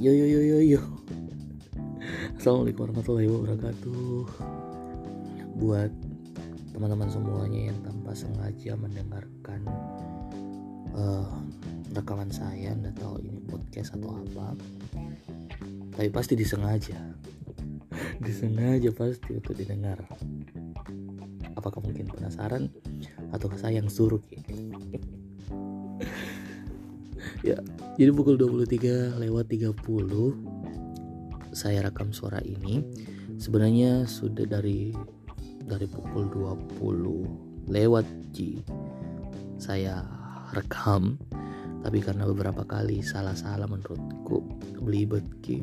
Yo yo yo yo yo. Assalamualaikum warahmatullahi wabarakatuh. Buat teman-teman semuanya yang tanpa sengaja mendengarkan uh, rekaman saya, anda tahu ini podcast atau apa. Tapi pasti disengaja. disengaja pasti untuk didengar. Apakah mungkin penasaran atau saya yang suruh? ya jadi pukul 23 lewat 30 saya rekam suara ini. Sebenarnya sudah dari dari pukul 20 lewat Ji. Saya rekam tapi karena beberapa kali salah-salah menurutku belibet Ki.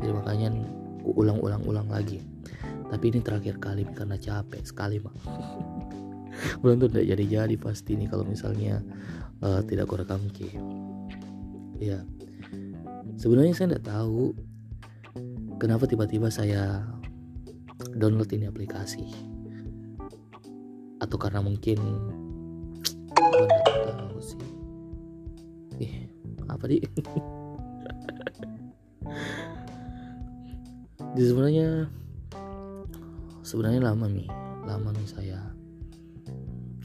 Jadi makanya ulang-ulang-ulang lagi. Tapi ini terakhir kali karena capek sekali mak belum tuh tidak jadi-jadi pasti nih kalau misalnya uh, tidak aku rekam ya sebenarnya saya tidak tahu kenapa tiba-tiba saya download ini aplikasi. Atau karena mungkin aku tahu sih. Ih apa di? Sebenarnya sebenarnya lama nih lama nih saya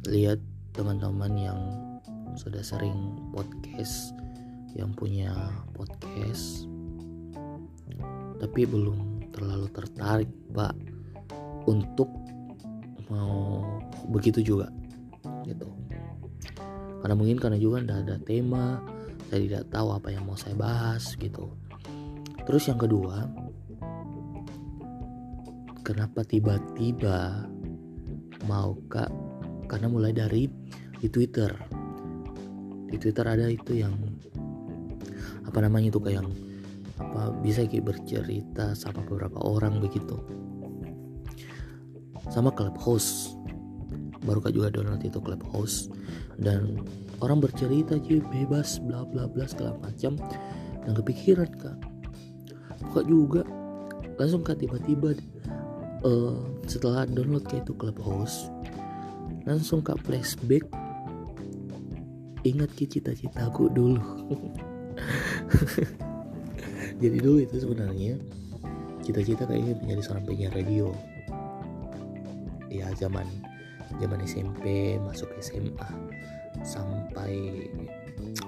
lihat teman-teman yang sudah sering podcast yang punya podcast tapi belum terlalu tertarik pak untuk mau begitu juga gitu. Karena mungkin karena juga tidak ada tema saya tidak tahu apa yang mau saya bahas gitu. Terus yang kedua kenapa tiba-tiba mau kak karena mulai dari di Twitter. Di Twitter ada itu yang apa namanya itu kayak yang apa bisa kayak bercerita sama beberapa orang begitu. Sama Clubhouse. Baru kak juga download itu Clubhouse. Dan orang bercerita aja bebas bla bla bla segala macam. Dan kepikiran kak. Buka juga langsung kak tiba-tiba uh, setelah download kayak itu Clubhouse langsung kak flashback. Ingat ke cita-citaku dulu. Jadi dulu itu sebenarnya cita-cita kayaknya menjadi seorang penyiar radio. Ya zaman zaman SMP masuk SMA sampai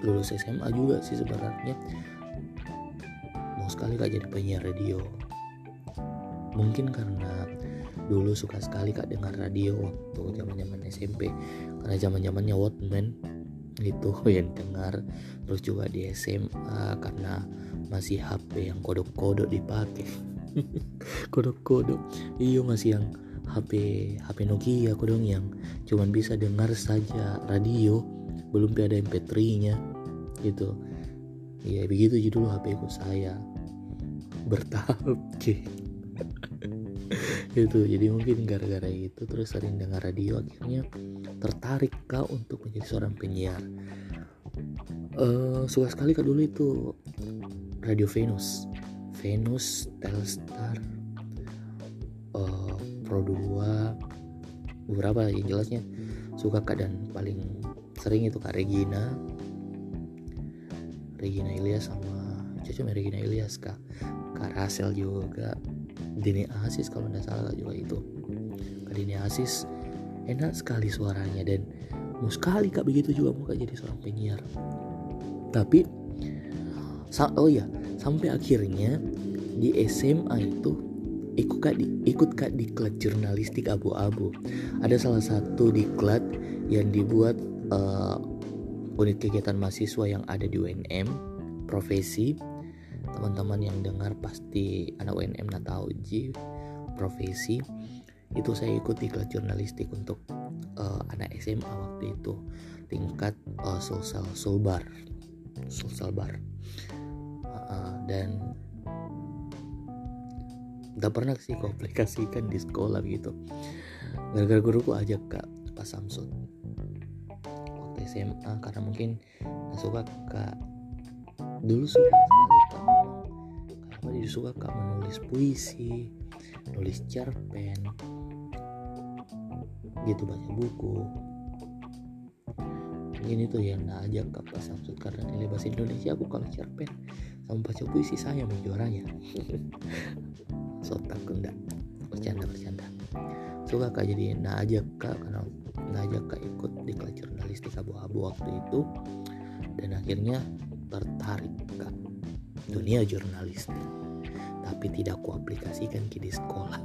lulus SMA juga sih sebenarnya. Mau sekali kak jadi penyiar radio. Mungkin karena dulu suka sekali kak dengar radio waktu zaman zaman SMP karena zaman zamannya Walkman itu yang dengar. Terus juga di SMA karena masih HP yang kodok-kodok dipakai. Kodok-kodok. Iyo masih yang HP HP Nokia kodong yang cuman bisa dengar saja radio. Belum ada MP3 nya gitu. Ya begitu jadi dulu HP ku saya bertahap itu jadi mungkin gara-gara itu terus sering dengar radio akhirnya tertarik kau untuk menjadi seorang penyiar. Uh, suka sekali kak dulu itu radio Venus. Venus Telstar uh, Pro 2 beberapa yang jelasnya suka kak dan paling sering itu kak Regina. Regina Ilyas sama cuma Regina Ilyas kak. Kak Rasel juga Dini Asis kalau tidak salah juga itu. Kak Dini Asis enak sekali suaranya dan mau sekali kak begitu juga mau kak jadi seorang penyiar. Tapi oh ya sampai akhirnya di SMA itu ikut kak di, ikut kak diklat jurnalistik abu-abu. Ada salah satu diklat yang dibuat uh, unit kegiatan mahasiswa yang ada di UNM profesi teman-teman yang dengar pasti anak UNM nak tahu ji profesi. Itu saya ikut kelas jurnalistik untuk uh, anak SMA waktu itu. Tingkat uh, sosial sulbar sosial bar. Uh, dan gak pernah sih komplikasikan di sekolah gitu. Gara-gara guruku ajak kak Pak Samsud. Waktu SMA karena mungkin suka kak. Dulu suka dia suka kak menulis puisi nulis cerpen. Gitu baca buku. Mungkin itu yang nak ajak ke Samsud karena nilai bahasa Indonesia aku kalau cerpen. Sama baca puisi saya menjuaranya sotak enggak. Bercanda bercanda suka kak jadi nak ajak kak karena nak ajak kak ikut di kelas jurnalistik abu-abu waktu itu. Dan akhirnya tertarik kak. Dunia jurnalistik tapi tidak ku aplikasikan di sekolah.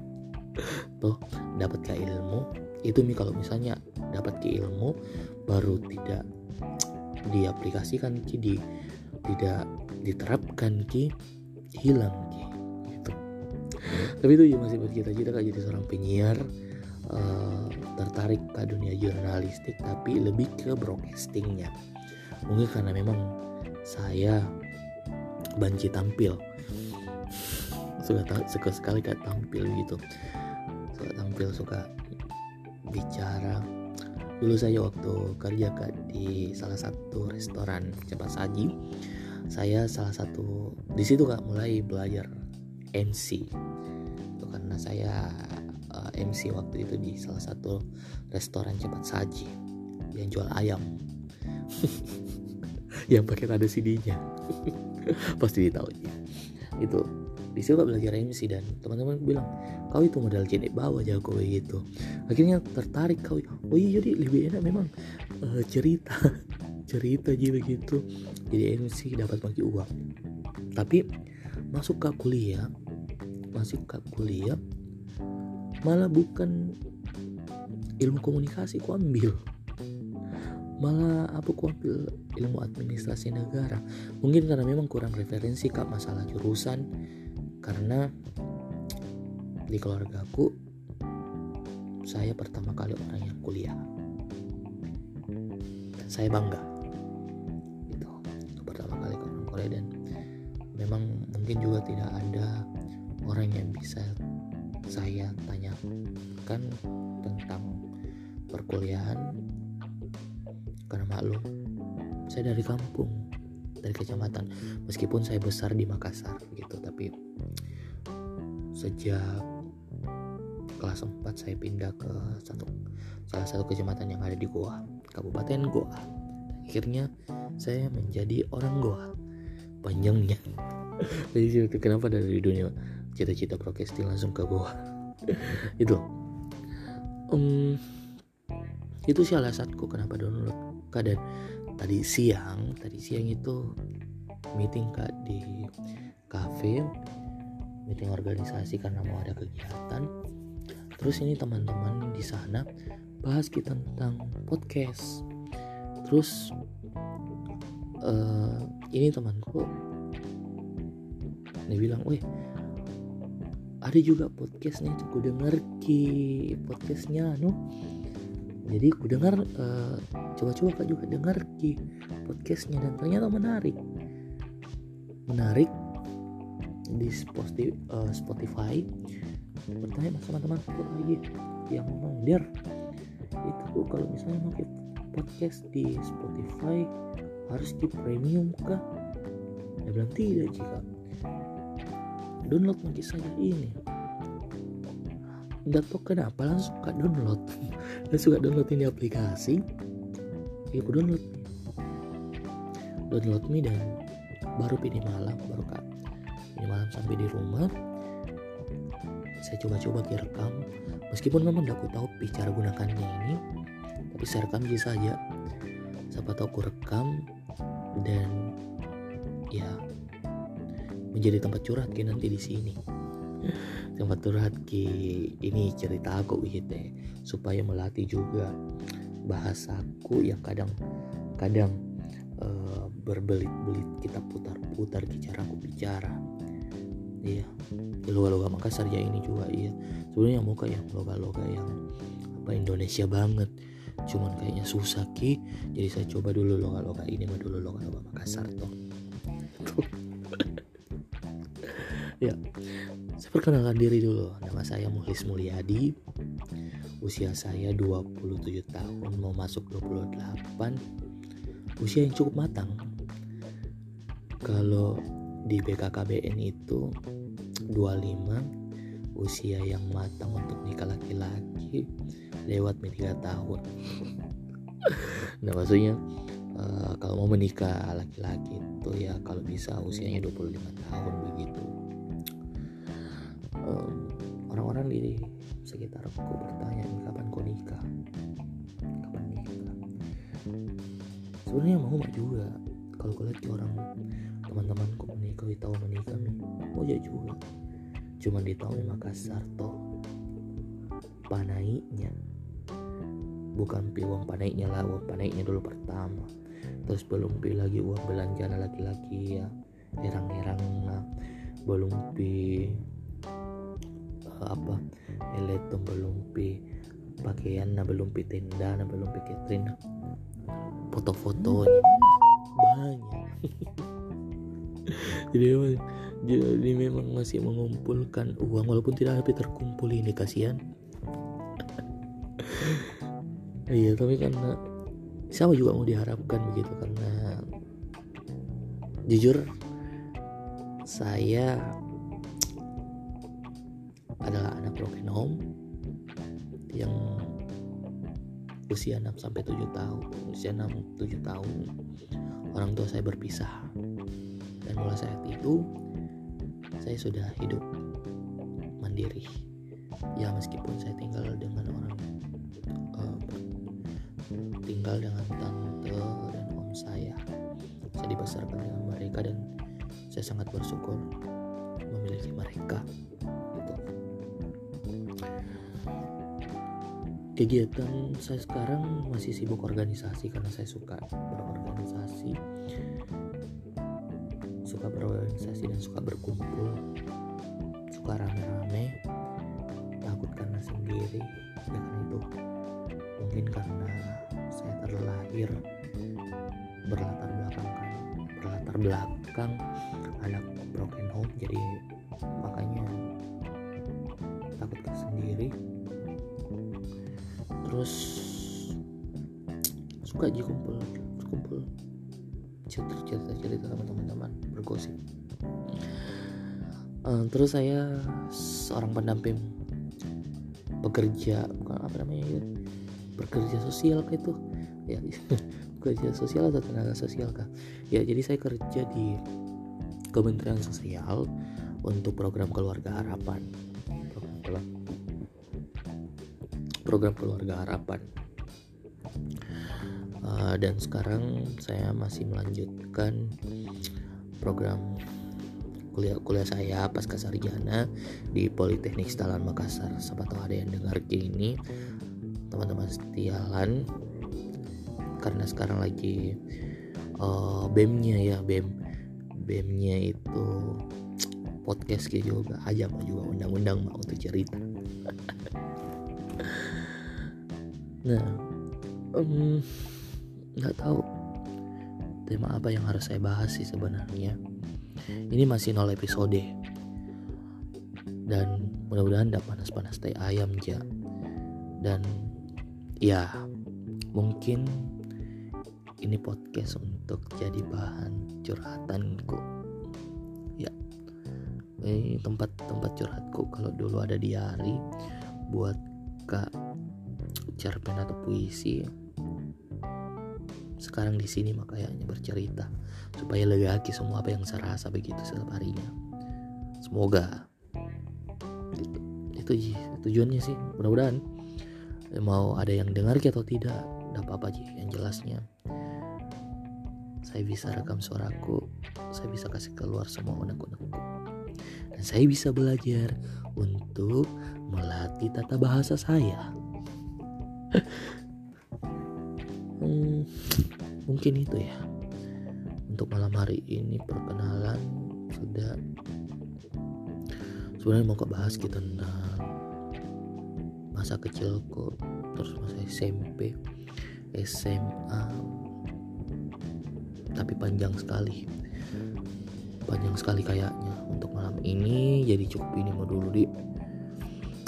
Tuh dapat ke ilmu. Itu mi kalau misalnya dapat ke ilmu baru tidak diaplikasikan ki di tidak diterapkan ki hilang ki gitu. Tapi itu ya masih bercita-cita kak jadi seorang penyiar uh, tertarik ke dunia jurnalistik tapi lebih ke broadcastingnya. Mungkin karena memang saya banci tampil suka suka sekali kayak tampil gitu. Suka tampil suka bicara. Dulu saya waktu kerja kak di salah satu restoran cepat saji saya salah satu di situ kak mulai belajar MC itu karena saya uh, eh, MC waktu itu di salah satu restoran cepat saji yang jual ayam. Yang pakai ada CD-nya pasti tahu ya itu. Di situ gak belajar MC dan teman-teman bilang kau itu modal cedek bawah jago gitu. Akhirnya tertarik kau. Oh iya jadi lebih enak memang uh, cerita cerita aja begitu. Jadi MC dapat bagi uang. Tapi masuk ke kuliah masuk ke kuliah malah bukan ilmu komunikasi ku ambil. Malah apa ku ambil ilmu administrasi negara. Mungkin karena memang kurang referensi kak masalah jurusan. Karena di keluarga aku saya pertama kali orang yang kuliah. Dan saya bangga. Itu itu pertama kali ke orang Korea dan memang mungkin juga tidak ada orang yang bisa saya tanyakan tentang perkuliahan. Karena maklum saya dari kampung dari kecamatan. Meskipun saya besar di Makassar gitu. Tapi sejak kelas 4 saya pindah ke satu salah satu kecamatan yang ada di Goa Kabupaten Goa. Akhirnya saya menjadi orang Goa. Panjangnya. Jadi kenapa dari dunia cita-cita prokestil langsung ke Goa? Itu. Um, itu sih alasanku kenapa download dan tadi siang tadi siang itu meeting kak di cafe meeting organisasi karena mau ada kegiatan. Terus ini teman-teman di sana bahas kita tentang podcast. Terus uh, ini temanku dia bilang weh ada juga podcastnya itu ku denger ki podcastnya anu jadi ku dengar uh, coba-coba kak juga dengar ki podcastnya dan ternyata menarik. Menarik di eh, Spotify. Bertanya sama teman-teman lagi yang ngomong der itu kalau misalnya pakai podcast di Spotify harus di premium kah? Ya bilang tidak jika download lagi saja ini nggak tahu kenapa langsung suka download. Dan suka download ini aplikasi. Ya aku download. Download me dan baru pilih malam baru kak. Ini malam sampai di rumah. Saya coba-coba direkam meskipun memang aku tahu cara gunakannya ini tapi saya rekam saja. Siapa tahu aku rekam dan ya menjadi tempat curhat ki nanti di sini tempat curhat ki ini cerita aku gitu supaya melatih juga bahasaku yang kadang kadang uh, berbelit-belit kita putar-putar cara aku bicara. Iya loga-loga Makassar ya ini juga iya. Sebenarnya muka yang loga-loga yang apa Indonesia banget. Cuman kayaknya susah ki. Jadi saya coba dulu loga-loga ini mah dulu loga-loga Makassar toh. Ya perkenalkan diri dulu nama saya Muhlis Mulyadi. Usia saya 27 tahun mau masuk 28 usia yang cukup matang. Kalau di BKKBN itu 25 usia yang matang untuk nikah laki-laki lewat media tahun. Nah maksudnya uh, kalau mau menikah laki-laki itu ya kalau bisa usianya 25 tahun begitu orang-orang di sekitarku bertanya kapan kau nikah? Kapan nikah? Sebenarnya mau juga. Kalau kau lihat orang teman-temanku menikah tahu menikah mau ya juga. Cuma di tahun Makassar toh panaiknya bukan pi uang panaiknya lah uang panaiknya dulu pertama. Terus belum pi lagi uang belanja laki-laki ya erang-erang nah belum pi apa elektron belum pi pakaian nah belum pi tenda nah belum pi catering foto-fotonya. Banyak. Jadi memang jadi memang masih mengumpulkan uang walaupun tidak lebih terkumpul ini kasihan. Iya tapi karena siapa juga mau diharapkan begitu? Karena jujur saya adalah anak broken home yang usia 6 sampai 7 tahun. Usia 6 7 tahun orang tua saya berpisah. Dan mulai saat itu saya sudah hidup mandiri. Ya meskipun saya tinggal dengan orang uh, tinggal dengan tante dan om saya. Saya dibesarkan dengan mereka dan saya sangat bersyukur memiliki mereka kegiatan saya sekarang masih sibuk organisasi karena saya suka berorganisasi. Suka berorganisasi dan suka berkumpul. Suka rame-rame. Takut karena sendiri. Ya itu. Mungkin karena saya terlahir berlatar belakang kan. Berlatar belakang. Anak broken home jadi makanya takut sendiri terus suka aja kumpul kumpul. Cerita cerita cerita sama teman-teman bergosip. Uh, terus saya seorang pendamping bekerja bukan apa namanya ya bekerja sosial kayak itu? Ya bekerja sosial atau tenaga sosial kah? Ya jadi saya kerja di Kementerian Sosial untuk program keluarga harapan. Program program keluarga harapan. Uh, dan sekarang saya masih melanjutkan program kuliah kuliah saya pasca sarjana di Politeknik Stalan Makassar. Siapa tahu ada yang dengar ini teman-teman setialan karena sekarang lagi uh, BEM-nya ya BEM. BEM-nya itu podcast gitu juga aja mau juga undang-undang mau untuk cerita nah nggak tahu. Tema apa yang harus saya bahas sih sebenarnya? Ini masih nol episode. Dan mudah-mudahan tidak panas-panas teh ayam dan ya mungkin ini podcast untuk jadi bahan curhatanku. Ya ini tempat tempat curhatku. Kalau dulu ada diary buat kak cerpen atau puisi. Sekarang di sini makanya bercerita supaya lega hati semua apa yang saya rasa begitu setiap harinya. Semoga. Gitu. itu tujuannya sih. Mudah-mudahan mau ada yang dengar atau tidak tidak apa-apa sih yang jelasnya. Saya bisa rekam suaraku saya bisa kasih keluar semua unek-unekku. Dan saya bisa belajar untuk melatih tata bahasa saya hmm, mungkin itu ya. Untuk malam hari ini perkenalan sudah. Sebenarnya mau kebahas kita tentang masa kecilku terus masa SMP SMA tapi panjang sekali. Panjang sekali kayaknya untuk malam ini. Jadi cukup ini mau dulu di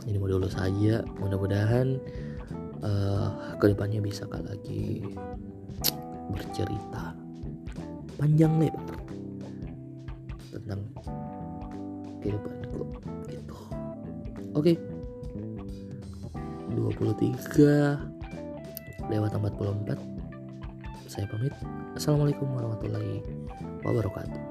ini mau dulu saja. Mudah-mudahan uh, ke depannya bisa kak lagi bercerita panjang lebar tentang kehidupanku gitu. Oke. okay. 23 lewat 44 saya pamit. Assalamualaikum warahmatullahi wabarakatuh